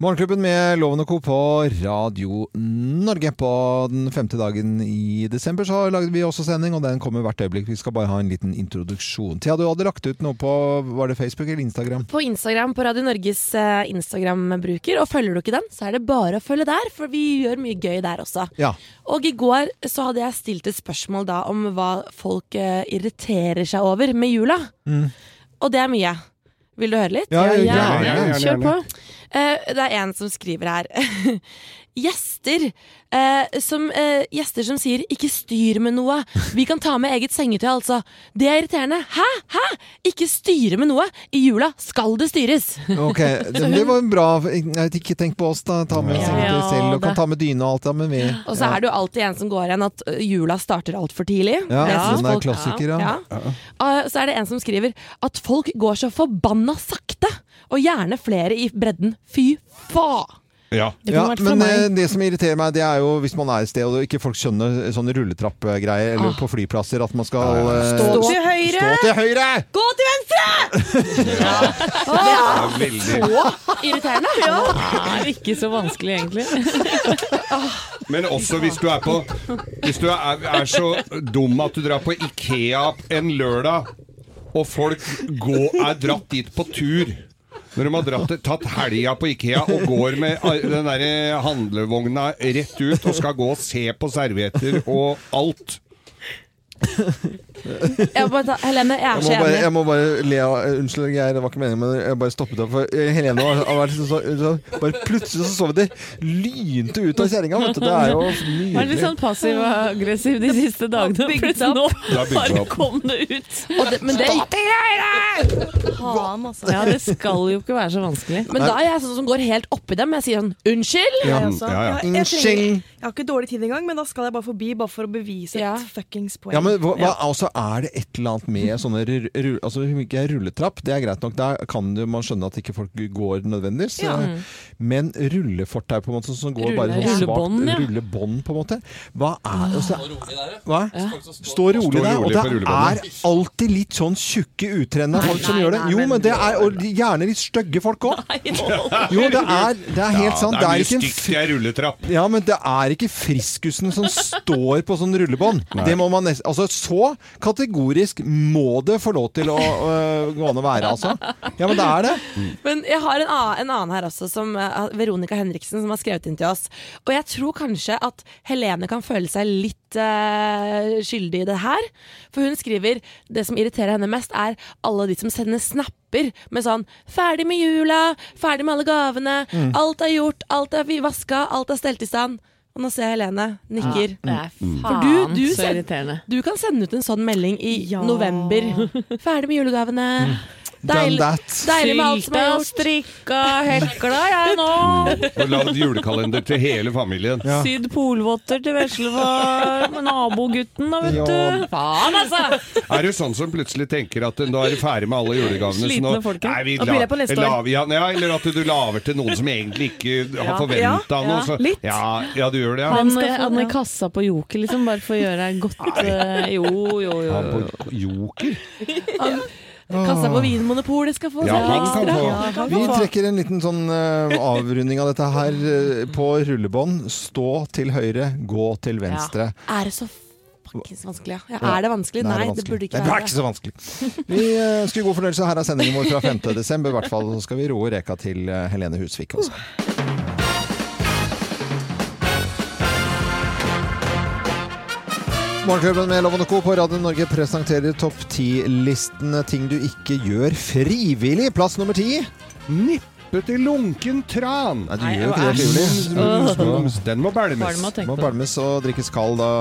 Morgenklubben med Loven og Co. på Radio Norge. På den femte dagen i desember så lagde vi også sending, og den kommer hvert øyeblikk. Vi skal bare ha en liten introduksjon. Thea, du hadde lagt ut noe på var det Facebook eller Instagram? På Instagram, på Radio Norges eh, Instagram-bruker. Og følger du ikke den, så er det bare å følge der, for vi gjør mye gøy der også. Ja. Og i går så hadde jeg stilt et spørsmål da om hva folk eh, irriterer seg over med jula. Og det er mye. Vil du høre litt? Ja, ja, Gjerne, gjerne, gjerne, Kjør gjerne. på. Eh, det er en som skriver her. gjester, eh, som, eh, gjester som sier 'ikke styr med noe'. Vi kan ta med eget sengetøy, altså. Det er irriterende. Hæ? Hæ? Ikke styre med noe. I jula skal det styres. Ok, det, det var bra ikke tenk på oss, da. Ta med Ja. sengetøy Ja, selv, og kan ta med dyne og alt, ja, men vi Og så er det jo alltid en som går igjen at jula starter altfor tidlig. Ja, Det sånn synes er klassiker, ja. Ja. Uh, Så er det en som skriver at folk går så forbanna sakte, og gjerne flere i bredden. Fy faen! Ja. Det Ja, men meg. eh, det som irriterer meg, det er jo hvis man er et sted og ikke folk skjønner sånne rulletrappgreier, eller Ah. på flyplasser, at man skal Stå, Stå til høyre! Stå til høyre! Gå til venstre! Det er veldig Så irriterende. Det er ikke så vanskelig, egentlig. Men også hvis du er på Hvis du er, er så dum at du drar på Ikea en lørdag, og folk går, er dratt dit på tur når de har dratt, tatt helga på Ikea og går med den der handlevogna rett ut og skal gå og se på servietter og alt. Jeg må bare ta, Helene, jeg er Jeg så enig. jeg må bare le av Unnskyld, Geir, det var ikke meningen, men jeg bare stoppet opp. For eh, Helene har, har vært så, så, Bare plutselig så så vi det lynte ut av kjerringa, vet du. Det er jo Var litt sånn passiv og aggressiv de siste dagene. Plutselig nå bare kom det ut. Og det, men, det, Faen, altså. Ja, det skal jo ikke være så vanskelig. men da er jeg sånn som går helt oppi dem. Jeg sier sånn unnskyld. Ja. Ja, ja. Jeg, jeg, trenger, Unnskyld. jeg har ikke dårlig tid engang, men da skal jeg bare forbi bare for å bevise Ja. et fuckings poeng. Ja, men hva, hva, altså, Er det et eller annet med sånne altså, ikke rulletrapp? Det er greit nok. Der kan du, man skjønne at ikke folk går nødvendigvis. Ja. Men rullefortau, på en måte, som går bare sånn sånn svakt rullebånd, ja. Rullebånd, på en måte. Hva er altså, Hva? Stå rolig der. Og det er alltid litt sånn tjukke, utrennede folk som nei, gjør det. Jo, men- men det er og gjerne litt stygge folk òg. Jo, det er, det er helt sant. det er ikke en stygt i ei rulletrapp. ja, men det er ikke friskusen som står på sånn rullebånd. Det må man nesten Altså, så kategorisk må det få lov til å øh, gå an å være, altså. Ja, men det er det. Men jeg har en en annen her også, som eh, Veronica Henriksen, som har skrevet inn til oss. Og jeg tror kanskje at Helene kan føle seg litt eh, skyldig i det her. For hun skriver det som irriterer henne mest, er alle de som sender snapper med sånn 'Ferdig med jula, ferdig med alle gavene, Mm. alt er gjort, alt er vaska, alt er stelt i stand'. Og nå ser jeg Helene nikker. Det er For du- faen du så irriterende. Du kan sende ut en sånn melding i Ja. november. 'Ferdig med julegavene'. Done Deilig, that. deilig med alt som er gjort. strikka, hekla jeg nå. Og lagd julekalender til hele familien. Ja. Sydd polvotter til veslefar med nabogutten, da, vet Ja. du. Faen, altså! Er du sånn som plutselig tenker at nå er du ferdig med alle julegavene? så Slitne nå- folk, Nei, vi blir jeg på neste år. ja, ja, eller at du laver til noen som egentlig ikke har forventa Ja, noe. Så, litt. ja, ja, du gjør det, ja. Han, få han det, i kassa på Joker, liksom, bare for å gjøre deg godt eh, Jo, jo, jo. Han på Joker? Kassa på Vinmonopolet skal få Ja, seg han ekstra. Ja, Vi trekker en liten sånn uh, avrunding av dette her uh, på rullebånd. Stå til høyre, gå til venstre. Er det så fuckings vanskelig, ja? ja er det vanskelig? Nei, det, vanskelig. det burde ikke det er være ikke så vanskelig. Vi øh, ønsker god fornøyelse. Her er sendingen vår fra 5. desember. I hvert fall så skal vi roe reka til Helene Husvik. Også. Morgenklubben med Loven Co. på Radio Norge presenterer topp ti-listen ting du ikke gjør frivillig. Plass nummer ti. Nippe til lunken tran. Nei, du Nei, gjør jo ikke det frivillig. Mums. Den må er bælmes. Må på? balmes og drikkes kald, da.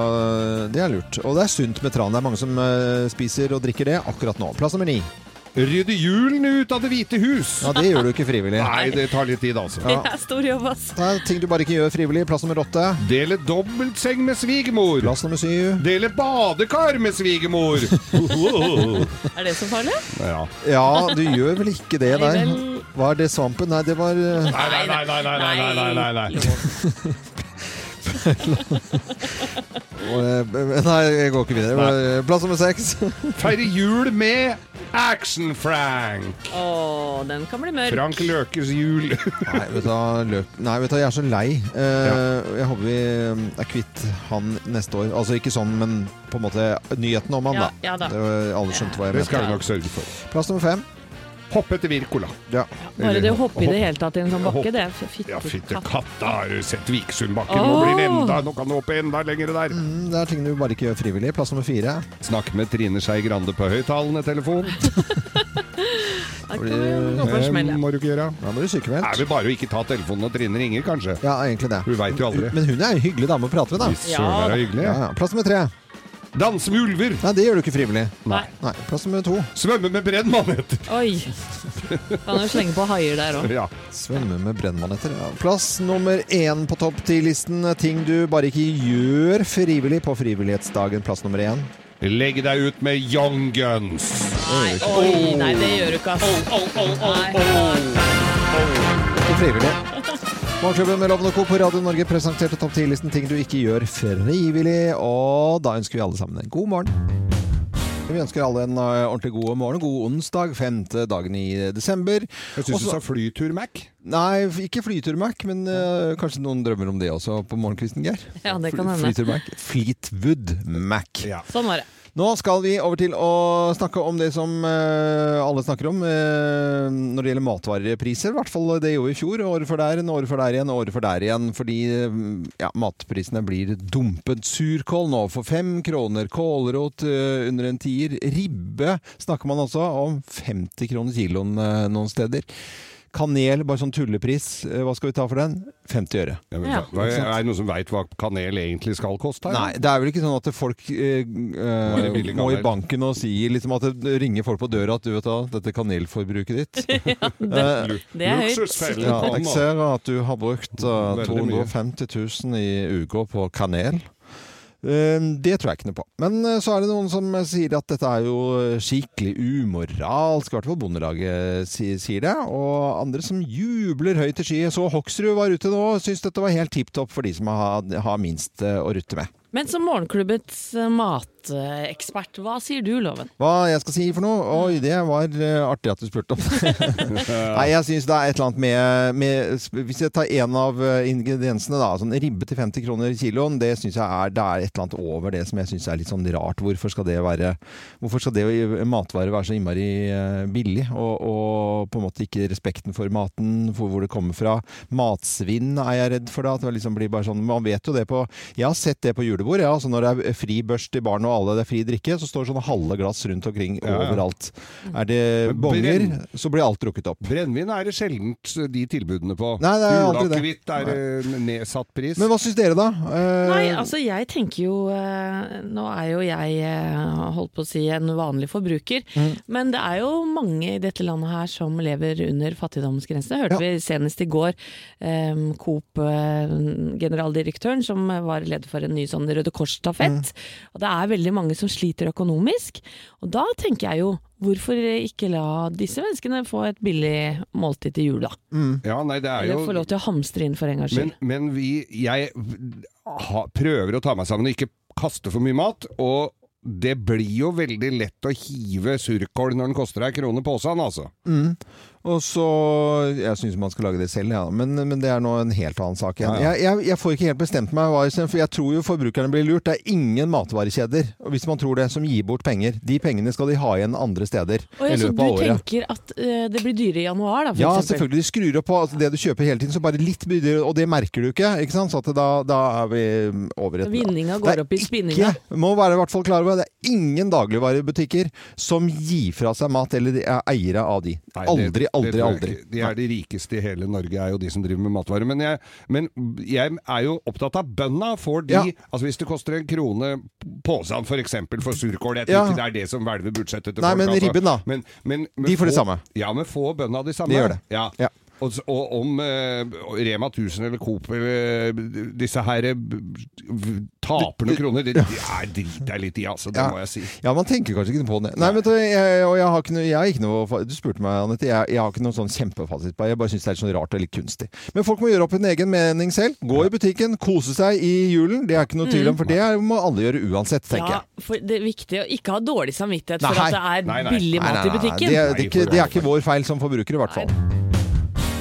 Det er lurt. Og det er sunt med tran. Det er mange som eh, spiser og drikker det akkurat nå. Plass nummer ni. Rydde hjulene ut av Det hvite hus. Ja, Det gjør du ikke frivillig. Nei, det tar litt tid, altså. Ja. Det er stor jobb, altså. Det er ting du bare ikke gjør frivillig. Plass nummer åtte. Dele dobbeltseng med svigermor. Plass nummer syv. Dele badekar med svigermor. er det så farlig? Ja. ja, du gjør vel ikke det der. Hva er det svampen? Nei, det var eh, Nei, nei, nei. nei, nei, nei, nei, nei, nei. Nei, jeg går ikke videre. Plass nummer seks. Feire jul med Action-Frank. Å, den kan bli mørk. Frank Løkes jul. Nei, vet du, hva, løk. Nei, vet du, jeg er så lei. Eh, Jeg håper vi eh, er kvitt han neste år. Altså ikke sånn, men på en måte nyheten om han, Ja, da. ja da. Det alle skjønte hva jeg Det skal mente. vi nok sørge for. Plass nummer fem. Hopp etter Wirkola. Ja. Bare det å hoppe i det hele tatt i en sånn bakke, det er fitte Ja, fytte katt. katta, har du sett Viksundbakken? Nå blir det enda, nå kan du hoppe enda lenger der. Mm, Det er ting du bare ikke gjør frivillig. Plass nummer fire. Snakk med Trine Skei Grande på høyttalende telefon. Det må du ikke gjøre. Da blir du sykemeldt. er vi bare å ikke ta telefonen når Trine ringer, kanskje. Ja, egentlig det. Hun vet jo aldri. Men hun er en hyggelig dame å prate med, da. Er ja. Plass nummer tre. Danse med ulver. Nei, det gjør du ikke frivillig. Nei. Nei, Plass nummer to. Svømme med brennmaneter. Oi. Kan jo slenge på haier der òg. Ja. Svømme med brennmaneter. Ja. Plass nummer én på topp ti-listen. Ting du bare ikke gjør frivillig på frivillighetsdagen. Plass nummer én. Legg deg ut med Young Guns. Nei, oi, nei, det gjør du ikke, ass. Ikke frivillig. Morgenklubben med Lovende Co. på Radio Norge presenterte topp 10-listen ting du ikke gjør frivillig. Og da ønsker vi alle sammen en god morgen. Vi ønsker alle en eh, ordentlig god morgen. God onsdag, femte dagen i desember. Jeg syns du sa flytur-Mac. Nei, ikke Flytur-Mac, men uh, kanskje noen drømmer om det også på morgenkvisten, Geir? Ja, det kan hende. Flytur-Mac. Fleetwood Mac. Ja. Sånn var det. Nå skal vi over til å snakke om det som eh, alle snakker om eh, når det gjelder matvarepriser. I hvert fall det gjorde vi i fjor. Året før der, året før der igjen, året før der igjen. Fordi eh, ja, matprisene blir dumpet. Surkål nå for fem kroner. Kålrot under en tier. Ribbe snakker man også om 50 kroner kiloen noen steder. Kanel, bare sånn tullepris. Eh, Hva skal vi ta for den? 50 øre. Ja, men, Ja. hva, er det noen som veit hva kanel egentlig skal koste? her? Nei, det er vel ikke sånn at folk eh, eh, må i banken og si liksom at det ringer folk på døra at du vet da, dette kanelforbruket ditt. ja, Det er høyt. Ja, jeg ser at du har brukt uh, 250 000 i uka på kanel. Eh, Det tror jeg ikke noe på. Men eh, så er det noen som sier at dette er jo skikkelig umoralsk. I hvert fall Bondelaget sier det. Og andre som jubler høyt i skyet. Så Hoksrud var ute nå og syntes dette var helt tipp topp for de som har, har minst eh, å rutte med. Men som morgenklubbets eh, matekspert, hva sier du, Loven? Hva jeg skal si for noe? Oi, det var eh, artig at du spurte om det. Nei, jeg syns det er et eller annet med, med Hvis jeg tar en av eh, ingrediensene, da, sånn ribbe til 50 kroner kiloen, det syns jeg er, det er et eller annet over det som jeg syns er litt sånn rart. Hvorfor skal det være Hvorfor skal det matvare være så innmari billig? Og, og på en måte ikke respekten for maten, for hvor det kommer fra. Matsvinn er jeg redd for, da. At det liksom blir bare sånn Man vet jo det på Jeg har sett det på julebord, ja. Altså når det er fri børst til barn og alle, det er fri drikke, så står det sånne halve glass rundt omkring Ja, ja. overalt. Er det bonger, så blir alt drukket opp. Brennevin er det sjelden de tilbudene på. Nei, det er aldri det. Juleakevitt er eh, nedsatt pris. Men hva syns dere, da? Eh, Nei, altså jeg tenker jo eh, Nå er jo jeg eh, holdt på å si en vanlig forbruker, Mm. men det er jo mange i dette landet her som lever under fattigdomsgrensene. Hørte Ja. vi senest i går. Eh, Coop-generaldirektøren som var leder for en ny sånn Røde Kors-stafett. Mm. Og det er veldig mange som sliter økonomisk. Og da tenker jeg jo, hvorfor ikke la disse menneskene få et billig måltid til jul, da? ja, nei, det er Eller jo få lov til å hamstre inn for en gangs Men, skyld. men vi Jeg ha, prøver å ta meg sammen og ikke kaste for mye mat. Og det blir jo veldig lett å hive surkål når den koster en krone posen, altså. Mm. Og så Jeg syns man skal lage det selv, ja. men, men det er nå en helt annen sak igjen. Ja, ja. Jeg, jeg, jeg får ikke helt bestemt meg, jeg for jeg tror jo forbrukerne blir lurt. Det er ingen matvarekjeder, og hvis man tror det, som gir bort penger. De pengene skal de ha igjen andre steder Og i ja, så løpet du av året. tenker at uh, det blir dyrere i januar, da, for Ja, eksempel? selvfølgelig. De skrur opp på altså, det du kjøper hele tiden, så bare litt dyrere, og det merker du ikke. ikke sant? Så at da, da er vi over et Vinninga går opp i spinninga. Må være i hvert fall klar over det er ingen dagligvarebutikker som gir fra seg mat, eller er eiere av de. Nei, aldri, aldri, aldri. De er de rikeste i hele Norge, er jo de som driver med matvarer. Men jeg, men jeg er jo opptatt av bøndene. Får de Ja. Altså Hvis det koster en krone posen. For, eksempel for surkål, jeg tror Ja. ikke det er det som hvelver budsjettet til Nei, folk. men altså. ribben da. Men, men, men De får det samme. Ja, men få bøndene de samme. De gjør det. Ja. Ja. Og, og om eh, Rema 1000 eller Coop eller eh, disse her eh, taper noen kroner, det, det er driter jeg litt i, altså. Det Ja. må jeg si. Ja, man tenker kanskje ikke på det. Nei, vet du, jeg, og jeg har ikke noe, jeg har ikke noe Du spurte meg, Anette. Jeg, jeg har ikke noe sånn kjempefasit på det. Jeg bare syns det er litt sånn rart og litt kunstig. Men folk må gjøre opp en egen mening selv. Gå i butikken, kose seg i julen. Det er ikke noe tvil om, for det er- må alle gjøre uansett, tenker Ja, jeg. for det er viktig å ikke ha dårlig samvittighet for Nei. at det er billig mat i butikken. Det, det, er ikke, det er ikke vår feil som forbrukere, i hvert fall.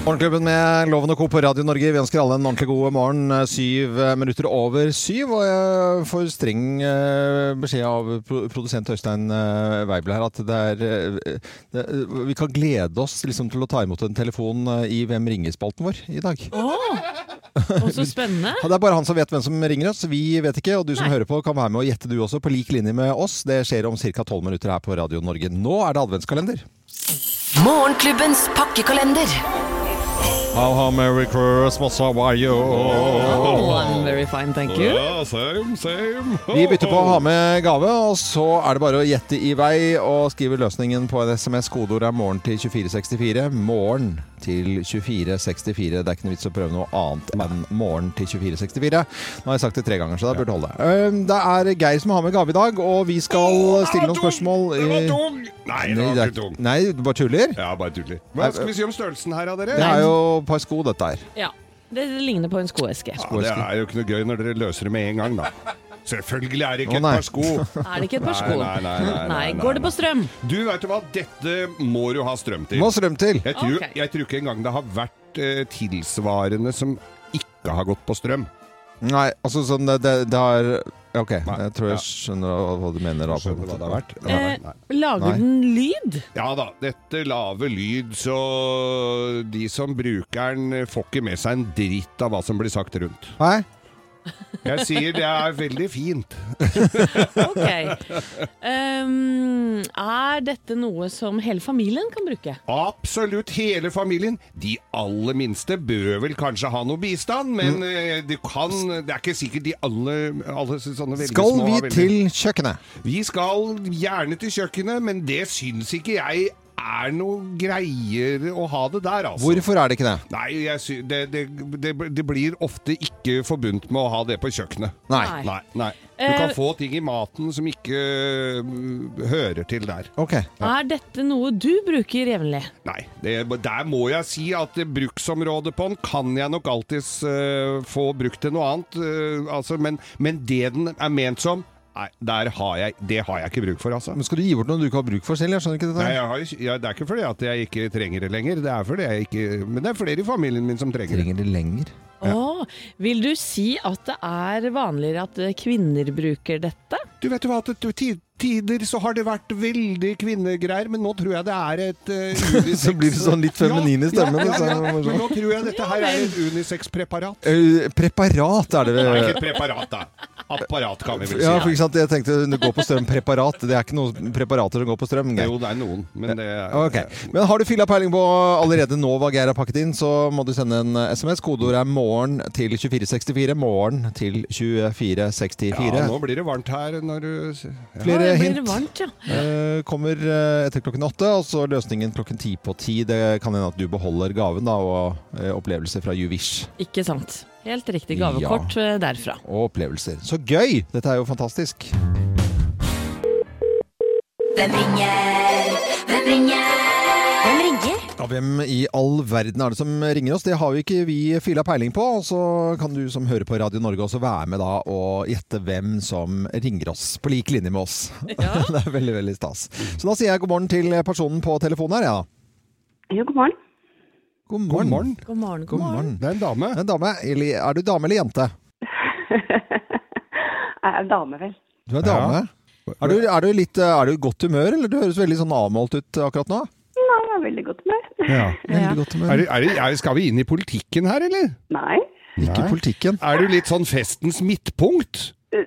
Morgenklubben med Loven og Co. på Radio Norge. Vi ønsker alle en ordentlig god morgen. Eh, Syv eh, minutter over syv. Og jeg får streng eh, beskjed av produsent Øystein Weibel her at det er det, Vi kan glede oss liksom, til å ta imot en telefon i Hvem ringer-spalten vår i dag. Å, så spennende. Ja, Det er bare han som vet hvem som ringer oss. Vi vet ikke. Og du som Nei. hører på, kan være med og gjette du også, på lik linje med oss. Det skjer om ca. tolv minutter her på Radio Norge. Nå er det adventskalender. Morgenklubbens pakkekalender. How, how Merry Christmas, how are you? Oh, I'm very fine, thank you. Ja, same, same. Vi bytter på å ha med gave, og så er det bare å gjette i vei og skrive løsningen på en SMS. Kodeord er morgen til 2464. Morgen til 2464. Det er ikke noe vits å prøve noe annet enn morgen til 2464. Nå har jeg sagt det tre ganger, så det burde holde. Det er Geir som har med gave i dag, og vi skal stille noen spørsmål. Det var i- tung! Nei, det var ikke tung. Nei, du bare tuller? Ja, bare tuller. Hva skal vi si om størrelsen her, da, dere? Det er jo et par sko, dette her. Ja, det ligner på en skoeske. Ja, det er jo ikke noe gøy når dere løser det med en gang, da. Selvfølgelig er det ikke Å, et nei. par sko. Er det ikke et par sko? nei, nei, nei, nei, nei, Går det på strøm? Du, vet du hva? Dette må du ha strøm til. Må strøm til. Jeg tror, Ok. jeg tror ikke engang det har vært eh, tilsvarende som ikke har gått på strøm. Nei, altså sånn det, det, det har Ok, Nei, jeg tror jeg ja. skjønner hva du mener. da, på en Skjønner du hva det har vært? Nei, Nei. lager Nei. den lyd? Ja da, dette lave lyd, så de som bruker den, får ikke med seg en dritt av hva som blir sagt rundt. Hæ? Jeg sier det er veldig fint. Ok. Um, er dette noe som hele familien kan bruke? Absolutt hele familien. De aller minste bør vel kanskje ha noe bistand, men eh, det, kan, det er ikke sikkert de alle, alle sånne veldig Skal små vi har veldig- til kjøkkenet? Vi skal gjerne til kjøkkenet, men det syns ikke jeg er noe greier å ha det der, altså. Hvorfor er det ikke det? Nei, jeg sy det, det, det, det blir ofte ikke forbundt med å ha det på kjøkkenet. Nei. Nei. Nei. Du Eh, kan få ting i maten som ikke øh, hører til der. Ok. Er dette noe du bruker jevnlig? Nei, det, der må jeg si at bruksområdet på den kan jeg nok alltids uh, få brukt til noe annet. Uh, altså, men, men det den er ment som, nei, der har jeg, det har jeg ikke bruk for, altså. Men skal du gi bort noe du ikke har bruk for selv? Jeg skjønner ikke Nei, dette. jeg har, ja, det er ikke fordi at jeg ikke trenger det lenger, det er fordi jeg ikke Men det er flere i familien min som trenger det. Trenger det lenger. Åh, vil du si at det er vanligere at eh, kvinner bruker dette? Du vet jo hva, til tider så har det vært veldig kvinnegreier, men nå tror jeg det er et uh. Så blir det sånn litt feminin i stemmen, Ja, ja, ja, ja. Men nå tror jeg dette her er et unisex-preparat. Uh, preparat er det Nei, vel? ikke et preparat, da. Apparat, kan vi vel si. Ja, for ikke sant? Jeg tenkte det går på strøm. Preparat. Det er ikke noen preparater som går på strøm. Geir. Jo, det er noen, men det er okay. Men har du fylla peiling på allerede nå hva Geir har pakket inn, så må du sende en SMS. Kodeordet er 'morgen' til 2464. Morgen til 2464. Ja, nå blir det varmt her når du ja. Flere hint. varmt, ja. Eh, kommer eh, etter klokken åtte, og så løsningen klokken ti på ti. Det kan hende at du beholder gaven da, og eh, opplevelser fra Juvish. Ikke sant. Helt riktig gavekort ja. derfra. Og opplevelser. Så gøy! Dette er jo fantastisk. Hvem ringer? Hvem ringer? Hvem ringer? Ja, hvem i all verden er det som ringer oss? Det har jo ikke vi fila peiling på. Og så kan du som hører på Radio Norge også være med da og gjette hvem som ringer oss, på lik linje med oss. det er veldig, veldig stas. Så da sier jeg god morgen til personen på telefonen her, ja. Jo, god morgen. God God morgen. morgen. God morgen, God morgen. Det er en dame. En dame, eller, er du dame eller jente? Jeg er dame, vel. Du er dame. Er, du, er, du litt, eh, er du i godt humør, eller du høres veldig sånn avmålt ut akkurat nå? Nei, jeg er veldig godt humør. Ja. Veldig godt humør. Er er er, skal vi inn i politikken her, eller? Nei. Ikke Nei. politikken. Er du litt sånn festens midtpunkt?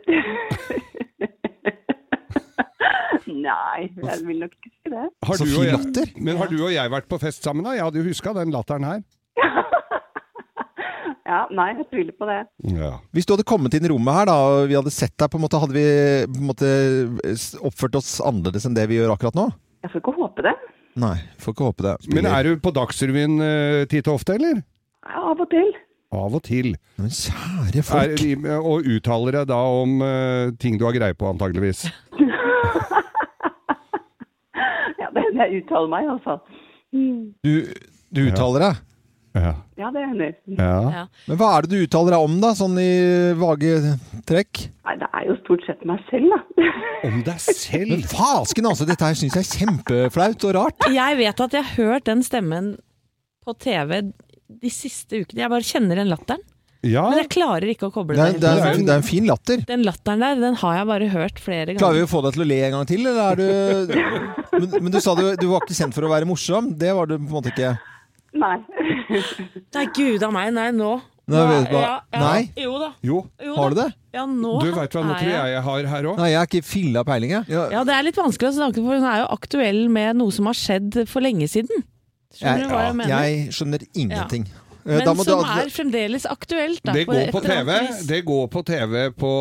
Nei, jeg vil nok ikke si det. Har Så du og fin jeg- latter. Men har du og jeg vært på fest sammen, da? Jeg hadde jo huska den latteren her. Ja, nei, jeg tviler på det. Ja. Hvis du hadde kommet inn i rommet her da, og vi hadde sett deg, på en måte, hadde vi på en måte, oppført oss annerledes enn det vi gjør akkurat nå? Jeg får ikke håpe det. Nei, får ikke håpe det. Men er du på Dagsrevyen uh, titt og ofte, eller? Ja, Av og til. Av og til. Men kjære Er, og uttaler deg da om uh, ting du har greie på, antageligvis. Ja, det hender jeg uttaler meg, altså. Mm. Du, du uttaler deg. Ja. Ja, det hender. ja. Ja. Men hva er det du uttaler deg om, da? Sånn i vage trekk? Nei, det er jo stort sett meg selv, da. Om deg selv? Men fasken, altså! Dette her syns jeg er kjempeflaut og rart. Jeg vet at jeg har hørt den stemmen på TV de siste ukene. Jeg bare kjenner den latteren. Ja. Men jeg klarer ikke å koble Det er, det. det er, en- det er en fin latter. Den latteren der, den har jeg bare hørt flere ganger. Klarer vi å få deg til å le en gang til, eller er du Men, men du sa du, du var ikke kjent for å være morsom. Det var du på en måte ikke. Nei. Nei, gud a meg, nei, nå. Nei, hva? ja, ja. Nei? Jo da. Jo. Jo Har du det? Ja, nå Du veit hva, nå er tror jeg jeg har her òg. Nei, jeg er ikke filla peiling, jeg. Ja, Ja, det er litt vanskelig å snakke for hun er jo aktuell med noe som har skjedd for lenge siden. Skjønner du hva jeg mener? jeg skjønner ingenting. Eh, Men da må du- som er fremdeles aktuelt. Da, Det går et på TV. Det går på TV på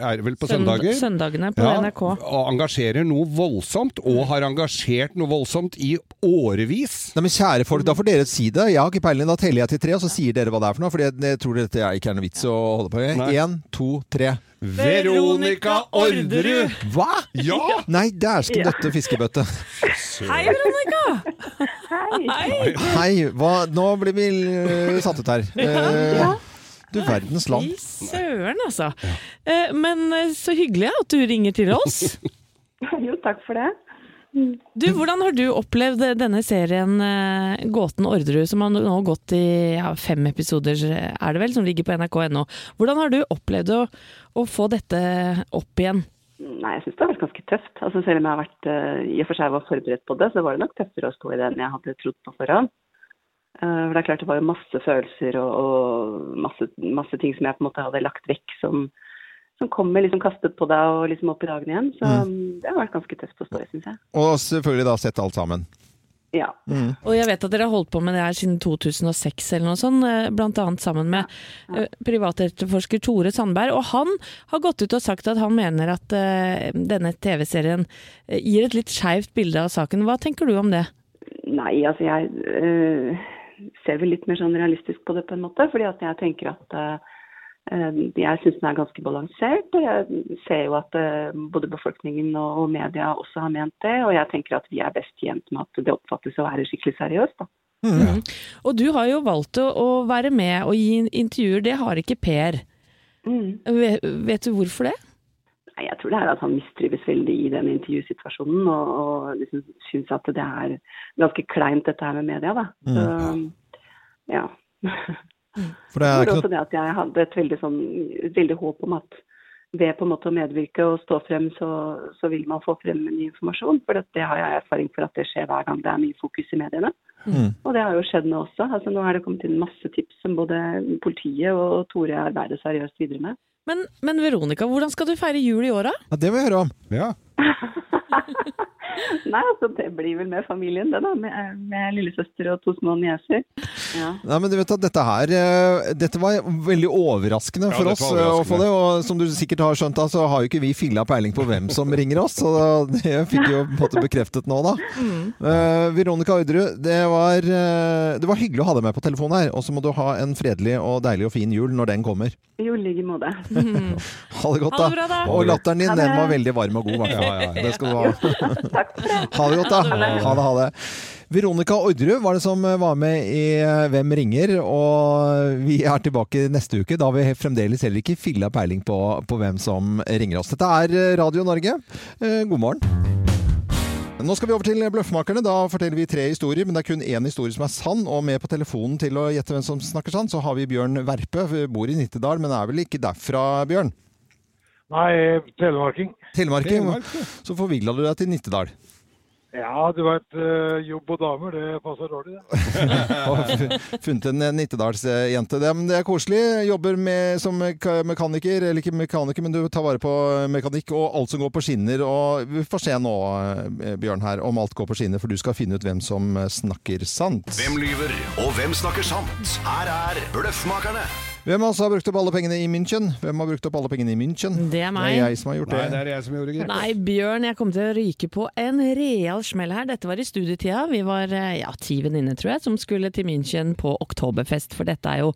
Er vel på Sønd- søndager? Søndagene på Ja, NRK. og engasjerer noe voldsomt, og har engasjert noe voldsomt i årevis. Nei, men kjære folk, da får dere si det. Jeg har ikke peiling. Da teller jeg til tre, og så sier dere hva det er for noe. For jeg, jeg tror dette er ikke er noe vits å holde på med. Én, to, tre. Veronica Orderud! Hva? Ja! Nei, dæsken døtte fiskebøtte. Hei, Veronica! Hei. Hei! Hei, hva Nå blir vi eh, satt ut her. Ja. du verdens land. Fy søren, altså. Ja. Men eh, så hyggelig at du ringer til oss. Jo, takk for det. Du, Hvordan har du opplevd denne serien eh, Gåten Orderud, som har nå gått i ja, fem episoder, er det vel, som ligger på nrk.no. Hvordan har du opplevd å, å få dette opp igjen? Nei, jeg syns det har vært ganske tøft. Altså, selv om jeg har vært, eh, i og for seg var forberedt på det, så var det nok tøffere å stå i det enn jeg hadde trodd på forhånd. Eh, for det er klart det var jo masse følelser og, og masse, masse ting som jeg på en måte hadde lagt vekk, som, som kommer liksom kastet på deg og liksom opp i dagen igjen. Så mm, det har vært ganske tøft å stå i, syns jeg. Og selvfølgelig da sett alt sammen. Ja. Og jeg vet at dere har holdt på med det her siden 2006 eller noe sånt, bl.a. blant annet sammen med eh, privatetterforsker Tore Sandberg. Og han har gått ut og sagt at han mener at eh, denne TV-serien eh, gir et litt skeivt bilde av saken. Hva tenker du om det? Nei, altså jeg øh, ser vel litt mer sånn realistisk på det på en måte. Fordi at jeg tenker at øh, jeg syns den er ganske balansert. Og jeg ser jo at øh, både befolkningen og, media også har ment det. Og jeg tenker at vi er best tjent med at det oppfattes å være skikkelig seriøst. da. Og du har jo valgt å, være med og gi intervjuer, det har ikke Per. Mm. Vet, du hvorfor det? Nei, Jeg tror det er at han mistrives veldig i den intervjusituasjonen. Og, og liksom syns at det er ganske kleint dette her med media, da. Så ja. For det er ikke også noe det at jeg hadde et veldig, sånn, veldig håp om at ved på en måte å medvirke og stå frem, så, så vil man få frem ny informasjon. For det, det har jeg erfaring for at det skjer hver gang det er mye fokus i mediene. Mm. Og det har jo skjedd nå også. Altså, nå er det kommet inn masse tips som både politiet og Tore arbeider seriøst videre med. Men, men Veronica, hvordan skal du feire jul i år, da? ja, Det vil jeg høre om. Ja. Nei, altså det blir vel med familien, det da. Med, med lillesøster og to små nieser. Ja. Nei, men du vet at dette her eh, Dette var veldig overraskende Ja, for oss var eh, å få det. Og som du sikkert har skjønt, da, så har jo ikke vi filla peiling på hvem som ringer oss. Så det fikk jo på en måte bekreftet nå, da. Eh, Veronica Orderud, det, var, det var hyggelig å ha deg med på telefonen her. Og så må du ha en fredelig og deilig og fin jul når den kommer. Jo, i like måte. Ha det godt, Ha da. det bra, da. Og latteren din, den var veldig varm og god. i hvert fall. Ja. Det skal du ha. Takk for det. Ha det godt, da. Ha det, ha det. Veronica Orderud var det som var med i eh, Hvem ringer? Og vi er tilbake neste uke. Da vi fremdeles heller ikke filla peiling på, på hvem som ringer oss. Dette er eh, Radio Norge. Eh, God morgen. Nå skal vi over til Bløffmakerne. Da forteller vi tre historier, men det er kun én historie som er sann. Og med på telefonen til å gjette hvem som snakker sann, så har vi Bjørn Verpe. Vi bor i Nittedal, men er vel ikke derfra, Bjørn? Nei. Telemarking. Telemark, ja. Så forvigla du deg til Nittedal. Ja, du veit, jobb og damer, det passer dårlig, det. Funnet en Nittedalsjente. Det, det er koselig. Jobber med, som mekaniker, eller ikke mekaniker, men du tar vare på mekanikk og alt som går på skinner. Og vi får se nå, eh, Bjørn, her, om alt går på skinner, for du skal finne ut hvem som snakker sant. Hvem lyver, og hvem snakker sant? Her er Bløffmakerne. Hvem av oss har brukt opp alle pengene i München? Hvem har brukt opp alle pengene i München? Det er meg. Det er jeg som har gjort det. Nei, det. er jeg som gjorde det. Nei, Bjørn, jeg kom til å ryke på en real smell her. Dette var i studietida. Vi var eh, ja, ti venninner, tror jeg, som skulle til München på Oktoberfest. For dette er jo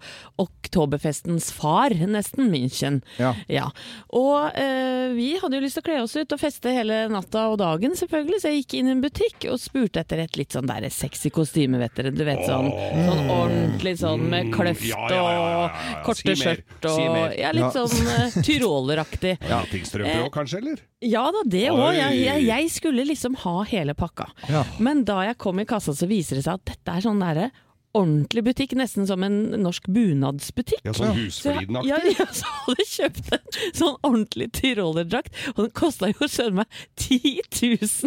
Oktoberfestens far, nesten, München. Ja. ja. Og eh, vi hadde jo lyst til å kle oss ut og feste hele natta og dagen, selvfølgelig. Så jeg gikk inn i en butikk og spurte etter et litt sånn der sexy kostyme, vet dere. Du vet sånn, sånn ordentlig sånn med kløft ja, ja. og korte skjørt og. Ja, litt Ja. sånn uh, tyroleraktig. Datingstrømper òg, kanskje, eller? Ja da, det òg. Jeg, jeg, jeg skulle liksom ha hele pakka. Ja. Men da jeg kom i kassa, så viser det seg at dette er sånn derre ordentlig butikk, nesten som en norsk bunadsbutikk. Ja, sånn Husfliden-aktig. ja, ja, så hadde jeg kjøpt en sånn ordentlig tyrolerdrakt, og den kosta jo søren meg 10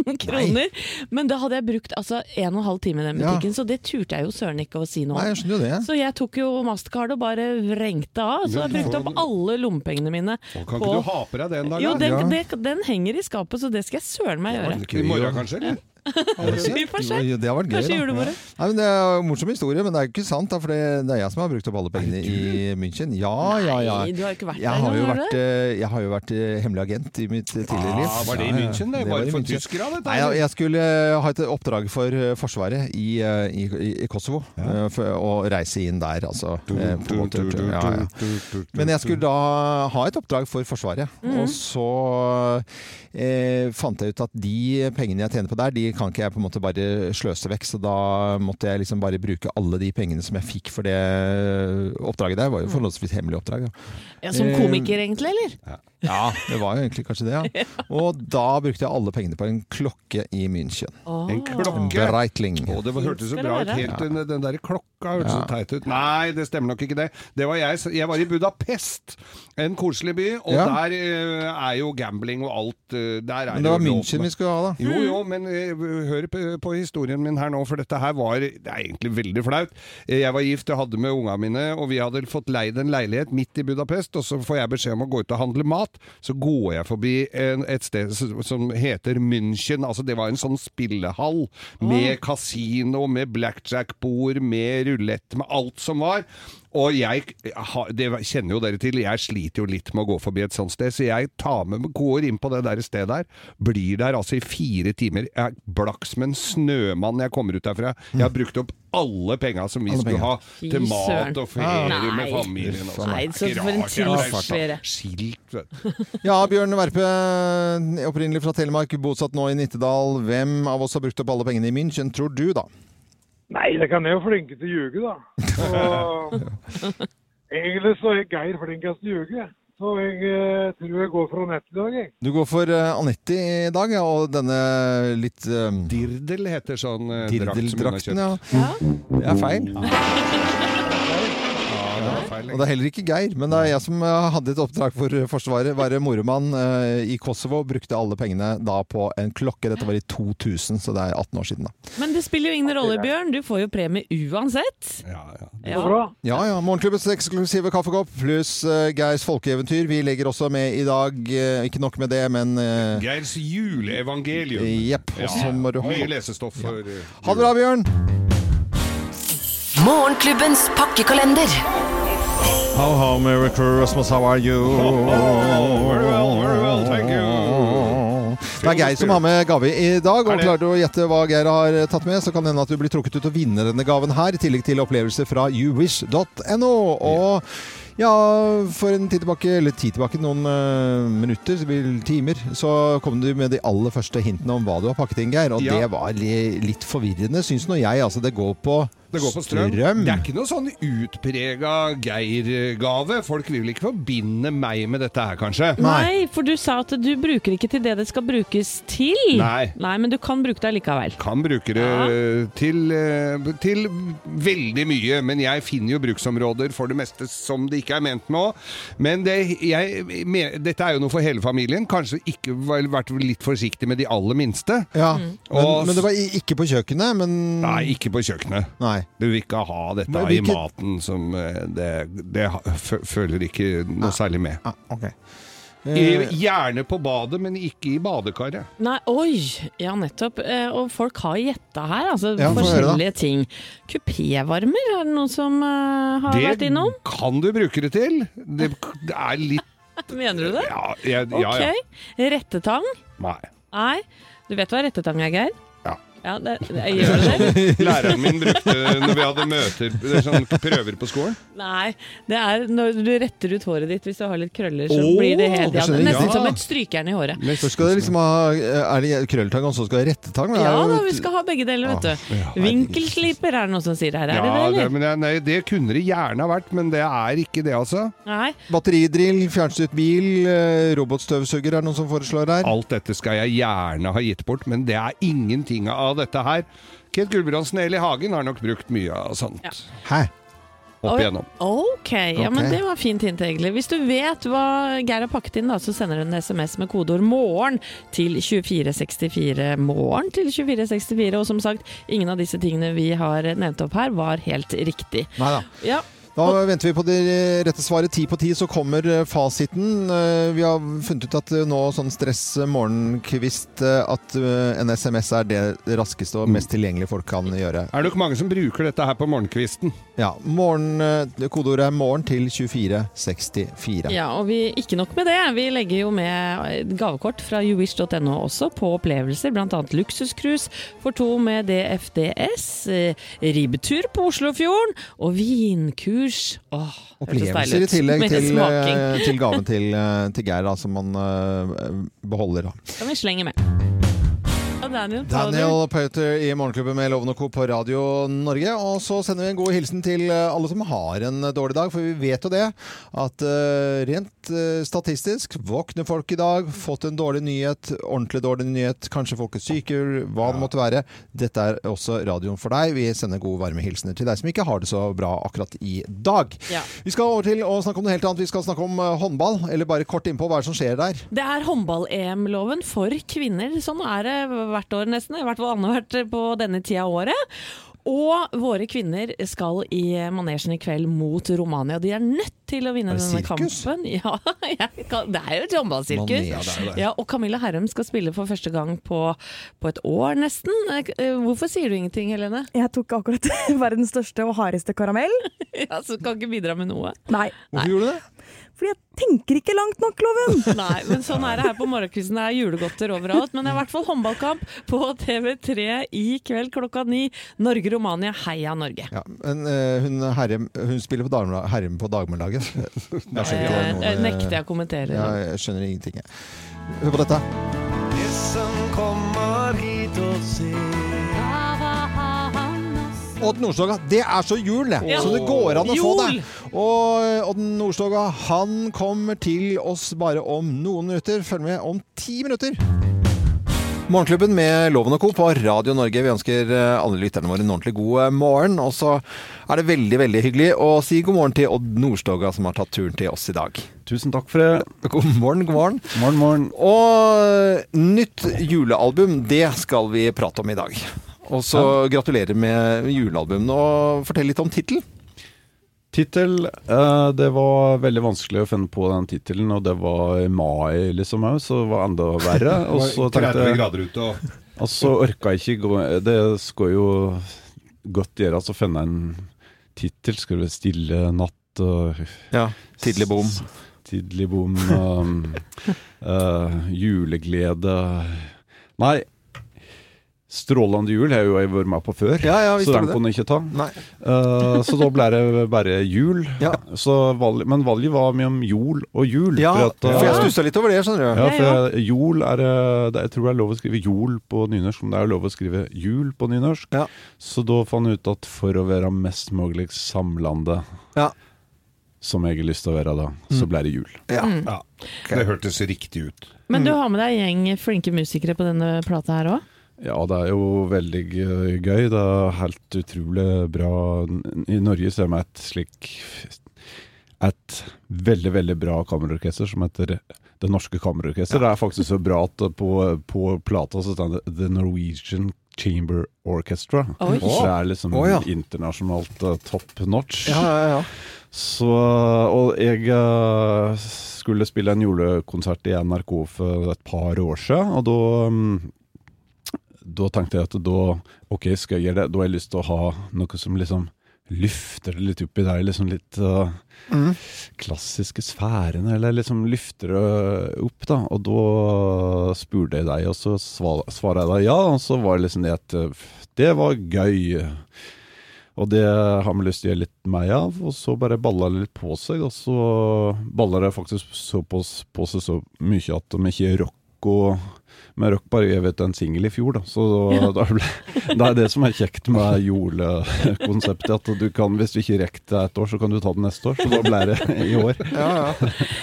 000 kroner! Men da hadde jeg brukt altså en og en halv time i den Ja. butikken, så det turte jeg jo søren ikke å si noe Nei, om. jeg skjønner jo det. Så jeg tok jo mastercard og bare vrengte av. Så jeg brukte opp alle lommepengene mine. Kan ikke du ha på deg den da? Jo, den, Ja. den, den henger i skapet, så det skal jeg søren meg gjøre. I morgen, kanskje? eller? Vi får se. Jo, Det har vært gøy, Kanskje julebordet. Nei, men Det er en morsom historie, men det er jo ikke sant. da, For det, det er jeg som har brukt opp alle pengene i München. Ja, ja, ja. Nei, du har ikke vært Jeg der har jo engang, har vært, eh, jeg har jo vært eh, hemmelig agent i mitt eh, tidligere liv. Ah, var det i. München? Det var var for tyskere, dette, Nei, ja, jeg skulle ha et oppdrag for Forsvaret i, i, i, Kosovo. Ja. Å reise inn der, altså. ja, ja. Men jeg skulle da ha et oppdrag for Forsvaret. Og så eh, fant jeg ut at de pengene jeg tjener på der, de kan ikke jeg på en måte bare sløse vekk. Så da måtte jeg liksom bare bruke alle de pengene som jeg fikk for det oppdraget der. Det var jo forholdsvis hemmelig oppdrag. Ja, Som komiker, egentlig, eller? Ja, det var jo egentlig kanskje det, ja. Og da brukte jeg alle pengene på en klokke i München. En En klokke? Breitling. Oh, det hørtes så bra ut. Helt, den, den der klokka hørtes så teit ut. Nei, det stemmer nok ikke det. Det var jeg. Jeg var i Budapest, en koselig by, og Ja. der uh, er jo gambling og alt uh, Der er Men det var München vi skulle ha, da. Jo, jo, men uh, hør på, på historien min her nå, for dette her var Det er egentlig veldig flaut. Eh, Jeg var gift, jeg hadde med unga mine, og vi hadde fått leid en leilighet midt i Budapest, og så får jeg beskjed om å gå ut og handle mat. Så går jeg forbi en, et sted som heter München. Altså, det var en sånn spillehall med kasino, med blackjack-bord, med rulett, med alt som var. Og jeg det kjenner jo dere til, jeg sliter jo litt med å gå forbi et sånt sted, så jeg tar med, går inn på det der stedet der, blir der altså i fire timer. Jeg er blakk som en snømann når jeg kommer ut derfra. Jeg har brukt opp alle penga som vi Alle skulle penger. ha til mat og ferie med familien. og sånn. Nei, så for en tristferie. Skilt. Ja, Bjørn Verpe, opprinnelig fra Telemark, bosatt nå i Nittedal. Hvem av oss har brukt opp alle pengene i München, tror du, da? Nei, det kan jeg jo flinke til å ljuge, da. Og egentlig så er Geir flinkest til å ljuge. Så jeg eh, tror jeg går for Anette i dag, jeg. Du går for uh, Anette i dag, ja, og denne litt uh, Dirdel heter sånn eh, drakt som hun har Dirdeldrakten, kjøpt. ja. Ja. Det er feil. Feil. Og det er heller ikke Geir, men det er jeg som eh, hadde et oppdrag for Forsvaret. Være moromann eh, i Kosovo. Brukte alle pengene da på en klokke. Dette var i 2000, så det er 18 år siden, da. Men det spiller jo ingen rolle, Bjørn. Du får jo premie uansett. Ja, ja. Så Ja. bra. Ja ja. Morgenklubbens eksklusive kaffekopp pluss uh, Geirs folkeeventyr. Vi legger også med i dag. eh, ikke nok med det, men uh, Geirs juleevangelium. Jepp. Og så må du ha Mye lesestoff for eh, Ha det bra, Bjørn! Morgenklubbens pakkekalender. How, how, Merry Christmas, how are you? very well, very well, thank you. Det er Geir som har med gave i dag, og klarer du å gjette hva Geir har tatt med, så kan det hende at du blir trukket ut og vinner denne gaven her, i tillegg til opplevelser fra youwish.no. Og ja, for en tid tilbake, eller tid tilbake, noen uh, minutter, timer, så kom du med de aller første hintene om hva du har pakket inn, Geir. Og Ja. det var li, litt forvirrende, syns nå jeg. Altså, det går på Det går på strøm. Det er ikke noe sånn utprega Geir-gave. Folk vil ikke forbinde meg med dette her, kanskje? Nei, for du sa at du bruker ikke til det det skal brukes til. Nei. Nei men du kan bruke det likevel. Kan bruke det Ja. til, eh, til veldig mye, men jeg finner jo bruksområder for det meste som det ikke er ment med òg. Men det, jeg, dette er jo noe for hele familien. Kanskje ikke vært litt forsiktig med de aller minste. Ja, Mm. men, men det var ikke på kjøkkenet, men Nei, ikke på kjøkkenet. Nei. Du vil ikke ha dette Men i ikke... maten som eh, Det, det føler ikke noe særlig med. Ah, okay. Eh, Gjerne på badet, men ikke i badekaret. Nei, oi! Ja, nettopp. Eh, Og folk har gjetta her, altså Ja, forskjellige høre, ting. Kupévarmer, er det noen som uh, har vært innom? Det kan du bruke det til. Det, det er litt Mener du det? Ja, jeg, ja. Ok. Rettetang? Nei. Nei. Du vet hva rettetang er, Geir? Ja. Det, jeg gjør det? Læreren min brukte når vi hadde møter, det er sånn prøver på skolen. Nei, det er når du retter ut håret ditt hvis du har litt krøller, så Åh, blir det helt ja, Nesten ja. som et strykjern i håret. Først skal det liksom ha Er det krølltang, og så skal det rettetang? Ja da, vi skal ha begge deler, vet du. ja, Vinkelsliper er det noen som sier her, er Ja, det det, det, eller? men jeg, nei, det kunne det gjerne ha vært, men det er ikke det, altså. Nei. Batteridrill, fjernstyrt bil, eh, robotstøvsuger er det noen som foreslår her. Alt dette skal jeg gjerne ha gitt bort, men det er ingenting av dette her. Kent Gulbrandsen Eli Hagen har nok brukt mye av sånt Ja. Hæ? opp igjennom. Ok, ja, men det var fint hint egentlig. Hvis du vet hva Geir har pakket inn, da, så sender du en SMS med kodeord 'morgen' til 2464. Morgen til 2464. Og som sagt, ingen av disse tingene vi har nevnt opp her, var helt riktig. Neida. Ja, Da venter vi på det rette svaret. Ti på ti så kommer eh, fasiten. Eh, Vi har funnet ut at eh, nå sånn stress morgenkvist at en SMS er det raskeste og mest tilgjengelige folk kan gjøre. Er det nok mange som bruker dette her på morgenkvisten? Ja, morgen, Kodeordet er 'morgen' til 2464. Ja, og vi, ikke nok med det. Vi legger jo med gavekort fra youwish.no også på opplevelser, bl.a. luksuscruise for to med DFDS, ribbetur på Oslofjorden og vinkurs. Åh, hørtes Opplevelser i tillegg til, eh, til gaven til, eh, til Geir, da, som man uh, beholder. da. Kan vi slenge med. Daniel. Daniel Pauter i Morgenklubben med Loven og Co. på Radio Norge. Og så sender vi en god hilsen til eh, alle som har en dårlig dag, for vi vet jo det at eh, rent eh, statistisk våkner folk i dag, fått en dårlig nyhet, ordentlig dårlig nyhet, kanskje folk er syke, hva det måtte være. Dette er også radioen for deg. Vi sender gode, varme hilsener til deg som ikke har det så bra akkurat i dag. Ja. Vi skal over til å snakke om noe helt annet. Vi skal snakke om håndball, eller bare kort innpå hva er det som skjer der. Det er håndball-EM-loven for kvinner. Sånn er det hvert år nesten. I hvert fall annethvert på denne tida av året. Og våre kvinner skal i manesjen i kveld mot Romania. De er nødt til å vinne denne sirkus? kampen. Ja, kan, det er jo et håndballsirkus. Ja, og Camilla Herrem skal spille for første gang på, på et år, nesten. Eh, Hvorfor sier du ingenting, Helene? Jeg tok akkurat verdens største og hardeste karamell. Ja, så kan ikke bidra med noe. Nei, Hvorfor gjorde du det? fordi jeg tenker ikke langt nok, Loven. Nei, men sånn er det her på morgenkvisten. Det er julegodter overalt. Men det er i hvert fall håndballkamp på TV3 i kveld klokka ni. Norge-Romania, heia Norge. Ja, men uh, hun, Herrem, hun spiller på Herrem på dagmelaget. Jeg skjønner ikke Eh, noe- eh, nekter jeg å kommentere. Ja, jeg skjønner ingenting. jeg. Hør på dette. Odd Nordstoga, det er så jul, det! Ja. Så det går an å få det. Jul! Og Odd Nordstoga, han kommer til oss bare om noen minutter. Følg med om ti minutter. Morgenklubben med Loven og Co. på Radio Norge. Vi ønsker eh, alle lytterne våre en ordentlig god eh, morgen. Og så er det veldig veldig hyggelig å si god morgen til Odd Nordstoga, som har tatt turen til oss i dag. Tusen takk for det. God morgen, god morgen. Morgen, morgen. Og nytt julealbum, det skal vi prate om i dag. Og så gratulerer med julealbum. Og fortell litt om tittelen. Tittel eh, Det var veldig vanskelig å finne på den tittelen, og det var i mai liksom òg, så det var enda verre. Og så tenkte jeg og så orka jeg ikke gå Det skal jo godt gjøres å finne en tittel. Skal du være 'Stille natt' og Ja, Tidlig bom. Tidlig bom. Um, uh, juleglede Nei. Strålende jul har jo jeg vært med på før, Ja, ja, så den kunne jeg ikke ta. Nei. Eh, så da ble det bare jul. Ja. Så valg, men valget var mellom jol og jul. Ja, for, at, for jeg eh, stussa litt over det, skjønner du. ja, for jol er eh, det, Jeg tror det er lov å skrive jol på nynorsk, men det er lov å skrive jul på nynorsk. Ja. Så da fant jeg ut at for å være mest mulig samlende, Ja. som jeg har lyst til å være da, så ble det jul. Ja. Ja, det hørtes riktig ut. Men du Mm. har med deg en gjeng flinke musikere på denne plata her òg? Ja, det er jo veldig gøy. Det er helt utrolig bra. I Norge så er vi et slik Et veldig, veldig bra kammerorkester som heter Det Norske Kammerorkester. Det er faktisk så bra at på, på plata så står det The Norwegian Chamber Orchestra. Oi. Det er liksom oh, ja. internasjonalt eh, top notch. Ja, ja, ja. Så Og jeg eh, skulle spille en julekonsert i NRK for et par år siden, og da mm, da tenkte jeg at da Ok, skal jeg gjøre det? Da har jeg lyst til å ha noe som liksom lufter det litt oppi der, liksom litt uh, klassiske sfærene, eller liksom lufter det opp, da. Og da spurte jeg deg, og så sva- svarer jeg deg ja, og så var det liksom det at uh, det var gøy. Og det har vi lyst til å gjøre litt mer av, og så bare balla det litt på seg. Og så balla det faktisk så på, på seg så mye at de ikke rock med rock bare jeg ut en singel i fjor, da. Så da, da ble, det er det som er kjekt med julekonseptet. At du kan, hvis du ikke rekker det et år, så kan du ta det neste år. Så da ble det i år. Ja,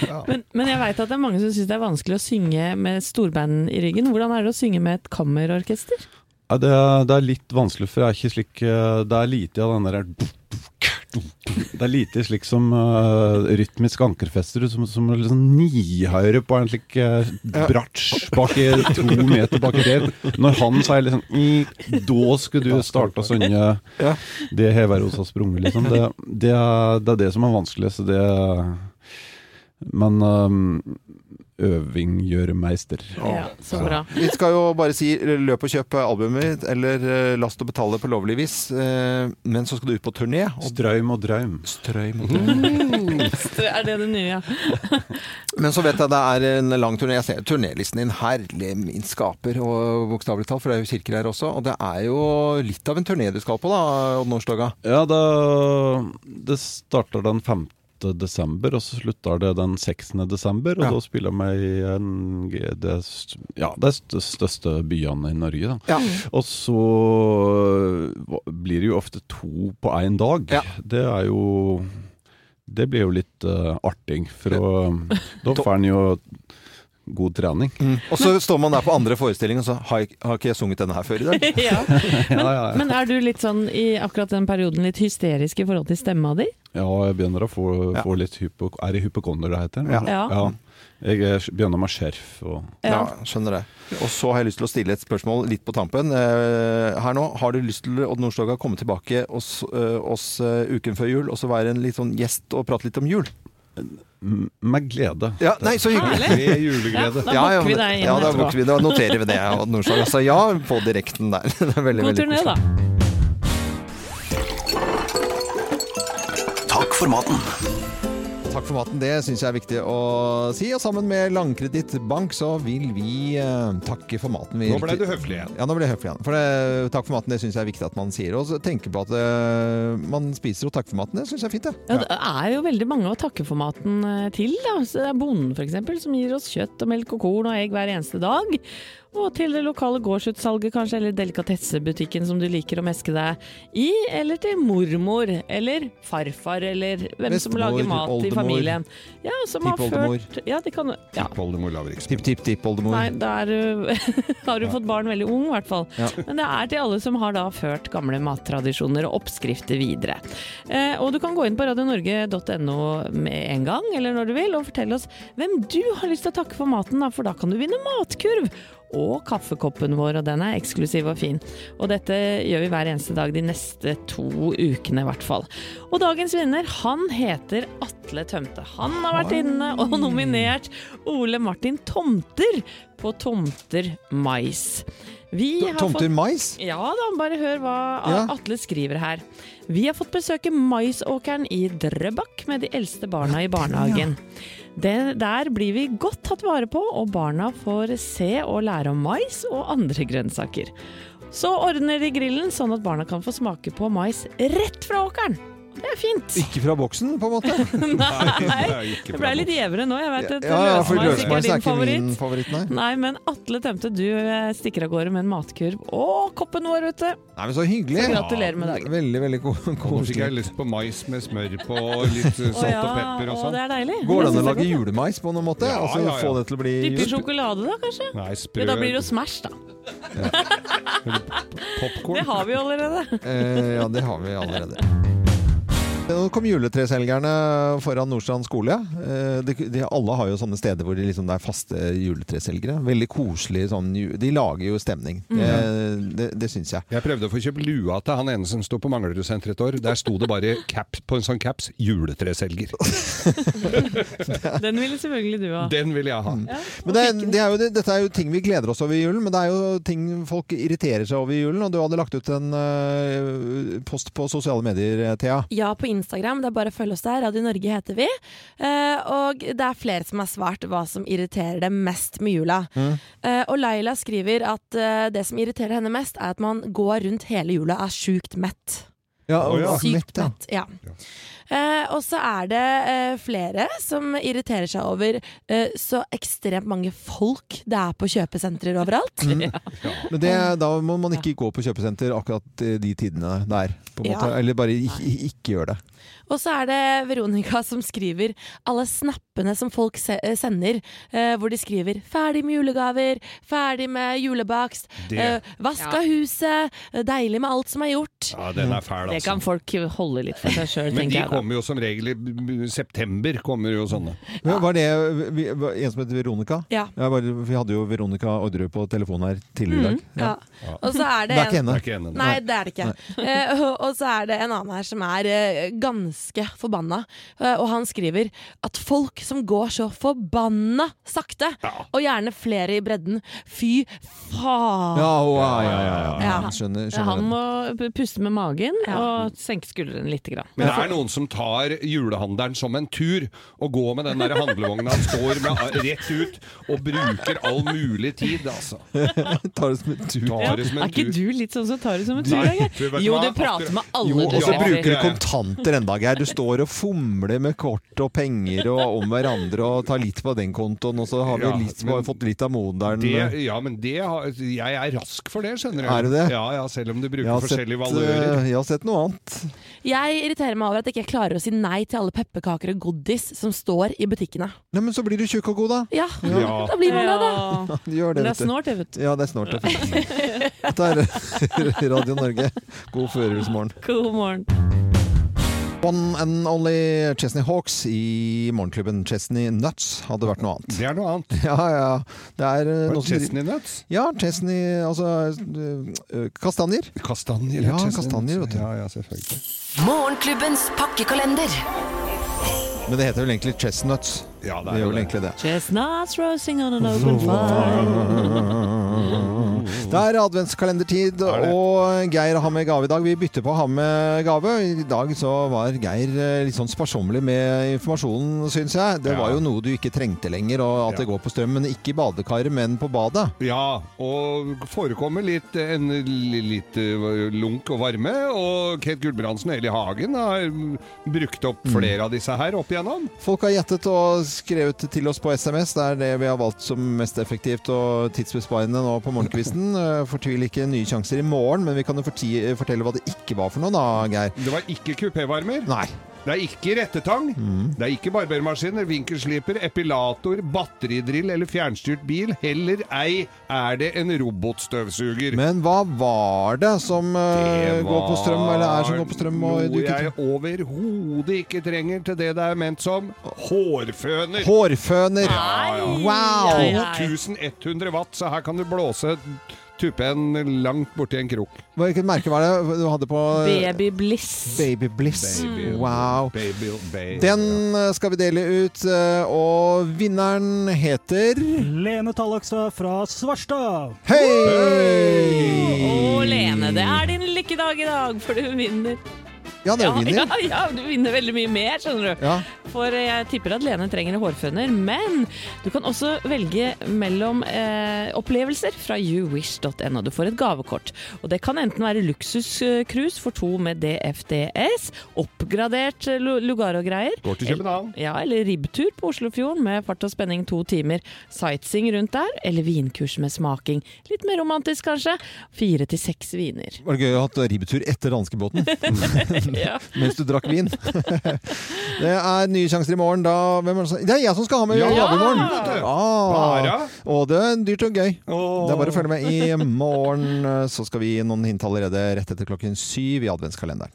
ja. Men, men jeg veit at det er mange som syns det er vanskelig å synge med storband i ryggen. Hvordan er det å synge med et kammerorkester? Ja, det, er, det er litt vanskelig, for jeg er ikke slik eh, Det er lite av den der Det er lite slik som uh, rytmisk ankerfester som, som liksom nihøyre på en slik uh, bratsj bak i to meter bak i der. Når han sier liksom «Mm, Da skulle du starte å synge Ja. Det Heveros har sprunget, liksom. Det, det, er, det er det som er vanskelig. Så det Men um, øving gjør meister. Ja, så bra. Vi skal jo bare si løp og kjøp albumet, eller eh, last og betale på lovlig vis. Eh, Men så skal du ut på turné. Og Strøm og drøm. Strøm og drøm Er det det nye, ja? Men så vet jeg det er en lang turné. Jeg ser turnélisten din. Herlig min skaper, og bokstavelig talt, for det er jo kirker her også. Og det er jo litt av en turné du skal på, da, Odd Nordstoga. Ja, det, det starter den 5. desember, og så slutter det den 16. desember. Og Ja. da spiller vi i en, det, ja, de største byene i Norge. Ja. Og så blir det jo ofte to på én dag. Det er jo Det blir jo litt uh, artig, for å, da får en jo god trening. Og så står man der på andre forestilling, og så har, har ikke jeg sunget denne her før i dag? ja. Men, Ja, ja, ja. men er du litt sånn i akkurat den perioden litt hysterisk i forhold til stemma di? Ja, jeg begynner å få, Ja. få litt hypo... Er det hypokonder det heter? Ja. Ja. Jeg er- begynner med skjerf og Ja, skjønner det. Og så har jeg lyst til å stille et spørsmål litt på tampen. Eh, her nå, Har du lyst til Odd Nordstoga komme tilbake oss, eh, oss uh, uken før jul, og så være en litt sånn gjest og prate litt om jul? Med glede. Ja, nei, så hyggelig. Med juleglede. Da bukker vi deg inn ja, da vi. Da noterer vi det, Og Nordstoga. Så ja, på direkten der. Det er veldig, God veldig turné, da. Takk for maten. Takk for maten, det syns jeg er viktig å si. Og sammen med Landkreditt Bank så vil vi eh, takke for maten. Vi Nå ble du høflig igjen. Ja, nå ble jeg høflig igjen. For det, takk for maten, det syns jeg er viktig at man sier. Og tenker tenke på at eh, man spiser og takker for maten, det syns jeg er fint, det. Ja, det er jo veldig mange å takke for maten eh, til. Da. Så det er bonden f.eks. som gir oss kjøtt og melk og korn og egg hver eneste dag. Og til det lokale gårdsutsalget kanskje, eller delikatessebutikken som du liker å meske deg i. Eller til mormor, eller farfar, eller hvem som lager mat i familien. Ja, som har tippoldemor. ført Ja, de kan ja. Oldemor Lauritzen. Tipp, tipp, tipp, oldemor. Nei, da har du fått barn veldig ung, i hvert fall. Ja. Men det er til alle som har da ført gamle mattradisjoner og oppskrifter videre. Eh, og du kan gå inn på radionorge.no med en gang, eller når du vil, og fortelle oss hvem du har lyst til å takke for maten, da, for da kan du vinne matkurv. Og kaffekoppen vår, og den er eksklusiv og fin. Og dette gjør vi hver eneste dag de neste to ukene, i hvert fall. Og dagens vinner, han heter Atle Tømte. Han har vært inne og nominert Ole Martin Tomter på Tomter mais. Vi har Tomter fått mais? ja da, bare hør hva Ja. Atle skriver her. Vi har fått besøke maisåkeren i Drøbak med de eldste barna i barnehagen. Det, der blir vi godt tatt vare på, og barna får se og lære om mais og andre grønnsaker. Så ordner de grillen sånn at barna kan få smake på mais rett fra åkeren. Det er fint. Ikke fra boksen, på en måte? Nei, det ble litt gjevere nå. Jeg vet at Ja, ja, for løsmeis er er ikke min favoritt. favoritt, nei. Nei, men Atle Tømte, du eh, stikker av gårde med en matkurv. Og koppen vår, vet du. Nei, men så hyggelig. Så gratulerer med dagen. Veldig, veldig koselig. Nå fikk jeg lyst på mais med smør på, og litt salt ja, og pepper og å, sånn. det er deilig. Går det an å lage julemais på noen måte? Ja, altså ja, ja. få det til å bli Dyppe sjokolade, da, kanskje? Nei, sprø Ja, da blir det jo Smash, da. popcorn. Det har vi jo allerede. Eh, ja, det har vi allerede. Nå kom juletreselgerne foran Nordstrand skole. Eh, De, de, alle har jo sånne steder hvor de liksom, det er faste juletreselgere. Veldig koselig sånn De lager jo stemning. Det, det, det syns jeg. Jeg prøvde å få kjøpt lua til han ene som sto på Manglerudsenteret et år. Der sto det bare caps, på en sånn caps 'juletreselger'. Den ville selvfølgelig du ha. Den ville jeg ha. Men det, det er jo, det, dette er jo ting vi gleder oss over i julen, men det er jo ting folk irriterer seg over i julen. Og du hadde lagt ut en uh, post på sosiale medier, Thea. Ja, på Instagram. Det er bare å følge oss der. Radio Norge heter vi. Eh, og det er flere som har svart hva som irriterer dem mest med jula. Eh, og Laila skriver at eh, det som irriterer henne mest, er at man går rundt hele jula er sjukt mett. Ja, Å, ja. Sykt mett, ja. Ja. Eh, og så er det eh, flere som irriterer seg over eh, så ekstremt mange folk det er på kjøpesentrer overalt. Men det, da må man ikke gå på kjøpesenter akkurat de tidene der. På en Ja. Eller bare ikke, ikke gjør det. Og så er det Veronica som skriver alle snappene som folk se eh, sender, eh, hvor de skriver 'ferdig med julegaver', 'ferdig med julebakst', Det- eh, 'vaska huset', eh, 'deilig med alt som er gjort'. Ja, den er fæl, Det altså. kan folk holde litt for seg sjøl, Men tenker de jeg da. kommer jo som regel i september. kommer jo sånne. Ja. Var det vi, var en som heter Veronica? Ja. bare, vi hadde jo Veronica Orderud på telefonen her tidligere i dag. Mm, Ja. Og så er det, Det er ikke en henne. Det er ikke henne. Nei, det er det ikke. Eh, og- og så er det en annen her som er eh, ganske forbanna. Og han skriver at folk som går så forbanna sakte, og gjerne flere i bredden, fy faen. Ja, å, ja, ja, ja, ja. Ja. Skjønner, Ja, Han skjønner. må puste med magen Ja. og senke skuldrene litt. Grann. Men det er noen som tar julehandelen som en tur, og går med den der handlevogna han står med rett ut og bruker all mulig tid, altså. Tar det som en tur. Som Er ikke du litt sånn som tar det som en tur? Nei, du Jo, du prater med alle Jo, du og så bruker du kontanter enda, Geir. Du står og fomler med kort og penger og om hverandre og tar litt på den kontoen, og så har vi Ja, litt, men- fått litt av moderen. Det, ja, men det har, jeg er rask for det, skjønner du. Er det? Ja, ja, selv om du bruker Jeg sett, forskjellige valører. eh, jeg har sett noe annet. Jeg irriterer meg over at jeg ikke klarer å si nei til alle pepperkaker og godis som står i butikkene. Nei, men så blir du tjukk og god, da. Ja, Ja. da blir man det, da. Gjør det, det er snålt, det, vet du. Ja, det er snart. Det fint. Dette er Radio Norge. God førjulsmorgen. God morgen. One and only Chesney Hawks i morgenklubben Chesney Nuts hadde vært noe annet. Det er noe annet. Ja, ja. Det er eh, noe som nuts? Ja, Chesney Altså eh, eh, kastanjer. Kastanjer. Ja, chestnut. kastanjer, vet du. Ja, ja, selvfølgelig. Morgenklubbens pakkekalender. Men det heter vel egentlig chestnuts. Ja, det Det er gjør jo vel det. egentlig det. Chestnuts roasting on an open fire. Det er adventskalendertid, og Geir har med gave i dag. Vi bytter på å ha med gave. I dag så var Geir eh, litt sånn sparsommelig med informasjonen, syns jeg. Det Ja. var jo noe du ikke trengte lenger, og at Ja. det går på strøm. Men ikke i badekaret, men på badet. Ja, og forekommer litt, en, li- litt eh, lunk og varme. Og Kate Gulbrandsen og Eli Hagen har mm, brukt opp flere av disse her opp igjennom. Folk har gjettet og skrevet til oss på SMS. Det er det vi har valgt som mest effektivt og tidsbesparende nå på morgenkvisten. Eh, Fortvil ikke nye sjanser i morgen, men vi kan jo fortelle hva det ikke var for noe da, Geir. Det var ikke kupévarmer. Nei. Det er ikke rettetang. Det er ikke barbermaskiner, vinkelsliper, epilator, batteridrill eller fjernstyrt bil. Heller ei er det en robotstøvsuger. Men hva var det som uh, Det går på strøm, eller er som går på strøm? Og du noe ikke jeg overhodet ikke trenger til det det er ment som hårføner. Hårføner! Ja, ja. Wow! Ai, ai. 2100 watt, så her kan du blåse tuppen langt borti en krok. Hvilket merke var det du hadde på? Baby Bliss. Baby Bliss. Baby. Wow. Baby, baby. Den eh, skal vi dele ut, eh, og vinneren heter Lene Tallakstad fra Svarstad. Hei! Å, Lene, det er din lykkedag i dag, for du vinner. Ja, det Ja, vinner. ja, ja, du vinner veldig mye mer, skjønner du. Ja. For eh, jeg tipper at Lene trenger hårføner, men du kan også velge mellom eh, opplevelser fra youwish.no. Du får et gavekort, og det kan enten være luksuscruise for to med DFDS, oppgradert eh, lu- lugar og greier, Går til København. ja, eller ribbtur på Oslofjorden med fart og spenning to timer, sightseeing rundt der, eller vinkurs med smaking. Litt mer romantisk kanskje. Fire til seks viner. Var det gøy å ha hatt ribbtur etter danskebåten Ja. mens du drakk vin? det er nye sjanser i morgen. Da, hvem er det, det er jeg som skal ha med Ja, gave i morgen! du. Ah, og det er dyrt og gøy. Åh. Det er bare å følge med i morgen. Så skal vi gi noen hint allerede rett etter klokken syv i adventskalenderen.